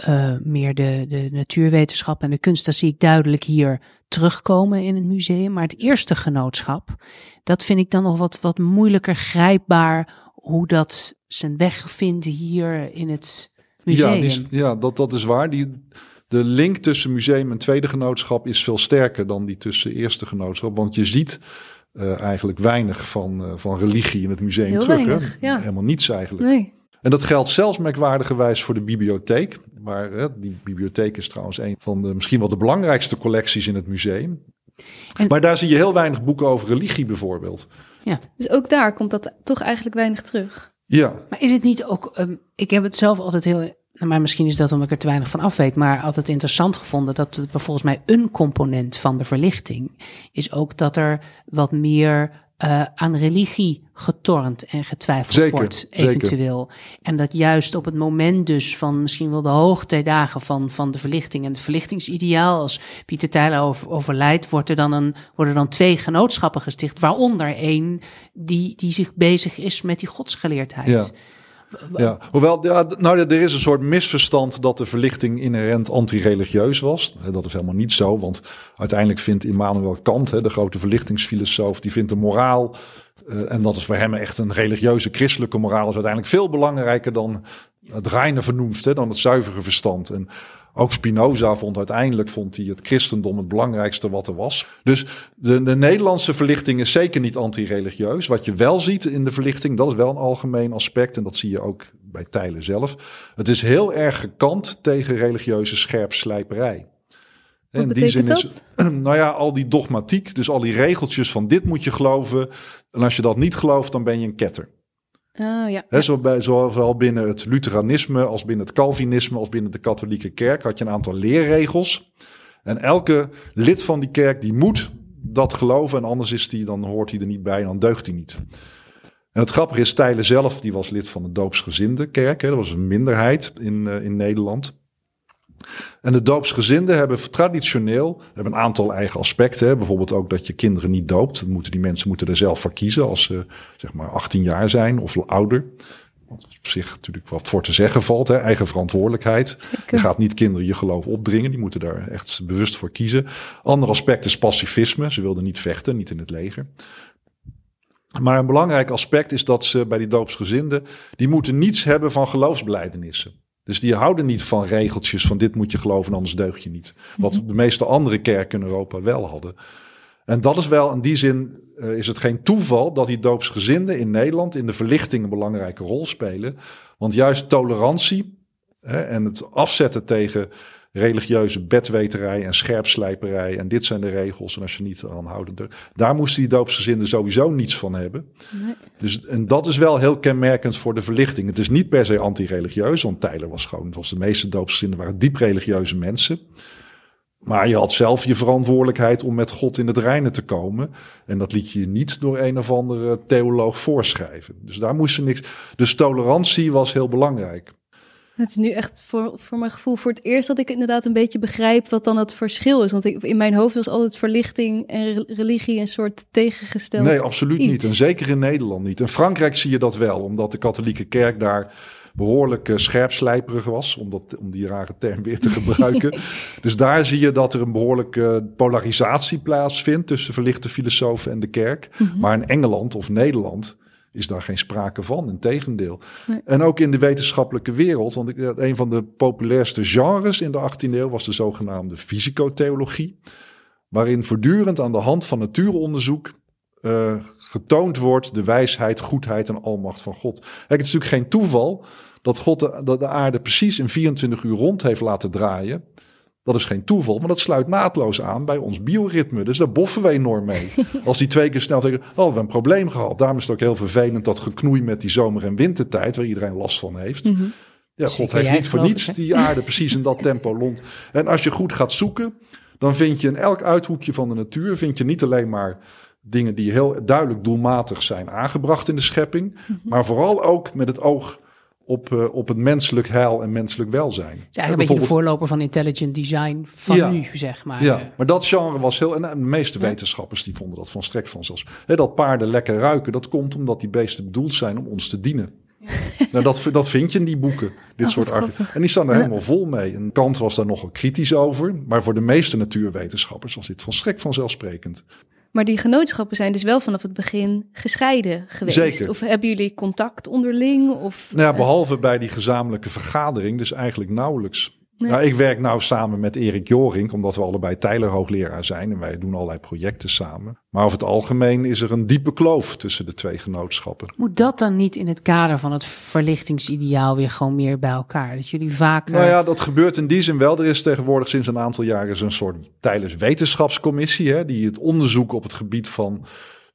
uh, meer de, de natuurwetenschap en de kunst. Dat zie ik duidelijk hier terugkomen in het museum. Maar het eerste genootschap, dat vind ik dan nog wat, wat moeilijker grijpbaar hoe dat zijn weg vindt hier in het museum. Ja, die, ja dat, dat is waar. Die, de link tussen museum en tweede genootschap is veel sterker dan die tussen eerste genootschap. Want je ziet uh, eigenlijk weinig van, uh, van religie in het museum Heel terug. Weinig, hè? Ja. Helemaal niets eigenlijk. Nee. En dat geldt zelfs merkwaardigerwijs voor de bibliotheek. Maar hè, die bibliotheek is trouwens een van de misschien wel de belangrijkste collecties in het museum. En, maar daar zie je heel weinig boeken over religie bijvoorbeeld. Ja. Dus ook daar komt dat toch eigenlijk weinig terug. Ja. Maar is het niet ook, um, ik heb het zelf altijd heel maar misschien is dat omdat ik er te weinig van af weet, maar altijd interessant gevonden dat we volgens mij een component van de verlichting is ook dat er wat meer uh, aan religie getornd en getwijfeld zeker, wordt, eventueel. Zeker. En dat juist op het moment dus van misschien wel de hoogtijdagen van, van de verlichting en het verlichtingsideaal, als Pieter Tijler over, overlijdt, wordt er dan een, worden dan twee genootschappen gesticht, waaronder één die, die zich bezig is met die godsgeleerdheid. Ja. Ja, hoewel, ja, nou, er is een soort misverstand dat de verlichting inherent anti-religieus was. Dat is helemaal niet zo, want uiteindelijk vindt Immanuel Kant, de grote verlichtingsfilosoof, die vindt de moraal, uh, en dat is voor hem echt een religieuze christelijke moraal, is uiteindelijk veel belangrijker dan het reine vernoemd, dan het zuivere verstand. En ook Spinoza vond uiteindelijk vond hij het christendom het belangrijkste wat er was. Dus de, de Nederlandse verlichting is zeker niet anti-religieus. Wat je wel ziet in de verlichting, dat is wel een algemeen aspect. En dat zie je ook bij Tijlen zelf. Het is heel erg gekant tegen religieuze scherpslijperij. Wat in die zin dat? is, <clears throat> nou ja, al die dogmatiek, dus al die regeltjes van dit moet je geloven. En als je dat niet gelooft, dan ben je een ketter. Oh, ja. He, zo bij, zowel binnen het Lutheranisme als binnen het Calvinisme als binnen de katholieke kerk had je een aantal leerregels. En elke lid van die kerk die moet dat geloven en anders is die, dan hoort hij er niet bij en dan deugt hij niet. En het grappige is, Tijlen zelf, die was lid van de doopsgezinde kerk. Hè, dat was een minderheid in, uh, in Nederland. En de doopsgezinden hebben traditioneel hebben een aantal eigen aspecten. Hè. Bijvoorbeeld ook dat je kinderen niet doopt. Dat moeten, die mensen moeten er zelf voor kiezen als ze zeg maar 18 jaar zijn of ouder. Wat op zich natuurlijk wat voor te zeggen valt. Hè. Eigen verantwoordelijkheid. Zeker. Je gaat niet kinderen je geloof opdringen. Die moeten daar echt bewust voor kiezen. Ander aspect is pacifisme. Ze wilden niet vechten, niet in het leger. Maar een belangrijk aspect is dat ze bij die doopsgezinden... die moeten niets hebben van geloofsbelijdenissen. Dus die houden niet van regeltjes van dit moet je geloven, anders deug je niet. Wat de meeste andere kerken in Europa wel hadden. En dat is wel, in die zin uh, is het geen toeval dat die doopsgezinden in Nederland in de verlichting een belangrijke rol spelen. Want juist tolerantie hè, en het afzetten tegen religieuze bedweterij en scherpslijperij. En dit zijn de regels. En als je niet aan houden. Daar moesten die doopsgezinden sowieso niets van hebben. Nee. Dus, en dat is wel heel kenmerkend voor de verlichting. Het is niet per se anti-religieus. Want Tyler was gewoon, zoals de meeste doopsgezinden waren diep religieuze mensen. Maar je had zelf je verantwoordelijkheid om met God in het reinen te komen. En dat liet je je niet door een of andere theoloog voorschrijven. Dus daar moest je niks. Dus tolerantie was heel belangrijk. Het is nu echt voor, voor mijn gevoel voor het eerst dat ik inderdaad een beetje begrijp wat dan het verschil is. Want ik, in mijn hoofd was altijd verlichting en re- religie een soort tegengesteld. Nee, absoluut niet. En zeker in Nederland niet. In Frankrijk zie je dat wel, omdat de katholieke kerk daar behoorlijk uh, scherpslijperig was, om, dat, om die rare term weer te gebruiken. <laughs> dus daar zie je dat er een behoorlijke polarisatie plaatsvindt tussen verlichte filosofen en de kerk. Mhm. Maar in Engeland of Nederland is daar geen sprake van, integendeel. Nee. En ook in de wetenschappelijke wereld, want ik, een van de populairste genres in de 18e eeuw was de zogenaamde fysicotheologie, waarin voortdurend aan de hand van natuuronderzoek uh, getoond wordt de wijsheid, goedheid en almacht van God. Kijk, het is natuurlijk geen toeval dat God de, de, de aarde precies in 24 uur rond heeft laten draaien. Dat is geen toeval, maar dat sluit naadloos aan bij ons bioritme. Dus daar boffen we enorm mee. <laughs> Als die twee keer snel tegen, oh, we hebben een probleem gehad. Daarom is het ook heel vervelend dat geknoei met die zomer- en wintertijd, waar iedereen last van heeft. Mhm. Ja, God heeft niet voor niets die aarde precies in dat <laughs> tempo rond. En als je goed gaat zoeken, dan vind je in elk uithoekje van de natuur, vind je niet alleen maar dingen die heel duidelijk doelmatig zijn aangebracht in de schepping, maar vooral ook met het oog op, uh, op het menselijk heil en menselijk welzijn. Het is eigenlijk een beetje de voorloper van intelligent design van ja, nu, zeg maar. Ja, maar dat genre was heel... En de meeste ja. wetenschappers die vonden dat van strek van zelfs. He, dat paarden lekker ruiken, dat komt omdat die beesten bedoeld zijn om ons te dienen. nou, dat, dat vind je in die boeken, dit Oh, soort argumenten. En die staan er ja. helemaal vol mee. En Kant was daar nogal kritisch over. Maar voor de meeste natuurwetenschappers was dit van strek vanzelfsprekend. Maar die genootschappen zijn dus wel vanaf het begin gescheiden geweest. Zeker. Of hebben jullie contact onderling? Of, nou ja, behalve bij die gezamenlijke vergadering, dus eigenlijk nauwelijks. Nee. Nou, ik werk nou samen met Erik Joring, omdat we allebei Tyler hoogleraar zijn en wij doen allerlei projecten samen. Maar over het algemeen is er een diepe kloof tussen de twee genootschappen. Moet dat dan niet in het kader van het verlichtingsideaal weer gewoon meer bij elkaar? Dat jullie vaker. Nou ja, dat gebeurt in die zin wel. Er is tegenwoordig sinds een aantal jaren een soort Tylers wetenschapscommissie, hè, die het onderzoek op het gebied van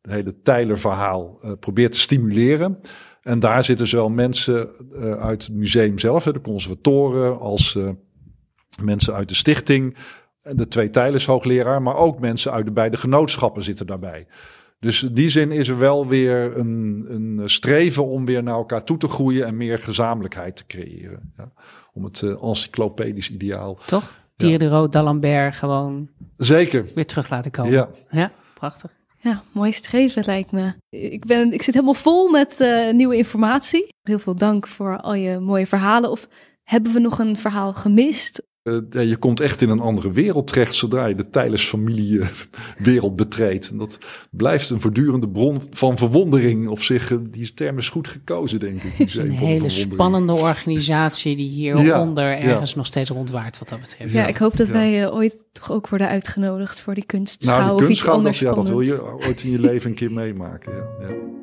het hele Tyler-verhaal uh, probeert te stimuleren. En daar zitten zowel mensen uh, uit het museum zelf, hè, de conservatoren, als uh, mensen uit de stichting, de twee Tijlers hoogleraar, maar ook mensen uit de beide genootschappen zitten daarbij. Dus in die zin is er wel weer een, een streven om weer naar elkaar toe te groeien en meer gezamenlijkheid te creëren. Ja, om het uh, encyclopedisch ideaal. Toch? Thierry de Rood, D'Alembert gewoon Zeker. weer terug laten komen. Ja, ja prachtig. Ja, mooi streven lijkt me. Ik, ben, ik zit helemaal vol met uh, nieuwe informatie. Heel veel dank voor al je mooie verhalen. Of hebben we nog een verhaal gemist? Uh, je komt echt in een andere wereld terecht zodra je de Tijlers-familie wereld betreedt. En dat blijft een voortdurende bron van verwondering op zich. Die term is goed gekozen, denk ik. Die een hele spannende organisatie die hieronder ja, ergens ja. nog steeds rondwaart wat dat betreft. Ja, ik hoop dat ja. wij uh, ooit toch ook worden uitgenodigd voor die kunstschouw nou, of iets anders dat, ja, dat wil je ooit in je leven een keer meemaken. Ja.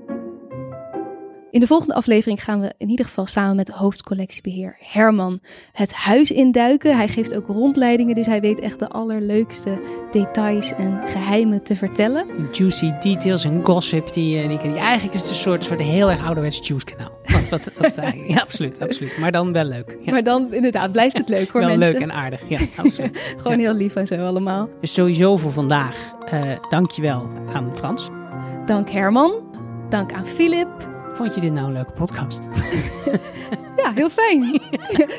In de volgende aflevering gaan we in ieder geval samen met hoofdcollectiebeheer Herman het huis induiken. Hij geeft ook rondleidingen, dus hij weet echt de allerleukste details en geheimen te vertellen. Juicy details en gossip, die, die, die eigenlijk is het een soort, soort heel erg ouderwets juice kanaal. Wat, wat, wat, <laughs> ja, absoluut, absoluut. Maar dan wel leuk. Ja. Maar dan inderdaad blijft het leuk hoor wel mensen. leuk en aardig, ja, absoluut. <laughs> Gewoon heel lief en zo allemaal. Dus sowieso voor vandaag, uh, dankjewel aan Frans. Dank Herman. Dank aan Filip. Vond je dit nou een leuke podcast? <laughs> ja, heel fijn.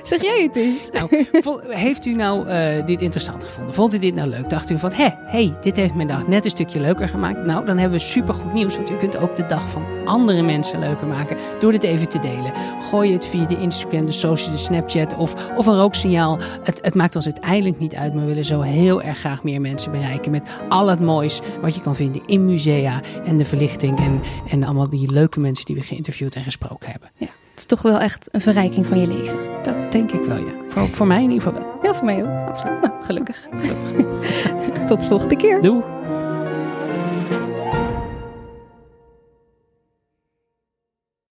zeg jij het eens. Nou, heeft u nou uh, dit interessant gevonden? Vond u dit nou leuk? Dacht u van, hé, hey, dit heeft mijn dag net een stukje leuker gemaakt? Nou, dan hebben we supergoed nieuws. Want u kunt ook de dag van andere mensen leuker maken door dit even te delen. Gooi het via de Instagram, de social, de Snapchat of, of een rooksignaal. Het, het maakt ons uiteindelijk niet uit, maar we willen zo heel erg graag meer mensen bereiken met al het moois wat je kan vinden in musea en de verlichting en, en allemaal die leuke mensen die we geïnterviewd en gesproken hebben. Ja. Het is toch wel echt een verrijking van je leven. Dat denk ik wel, ja. Voor, voor mij in ieder geval wel. Ja, voor mij ook. Absoluut. Nou, <laughs> gelukkig. gelukkig. Tot de volgende keer. Doei.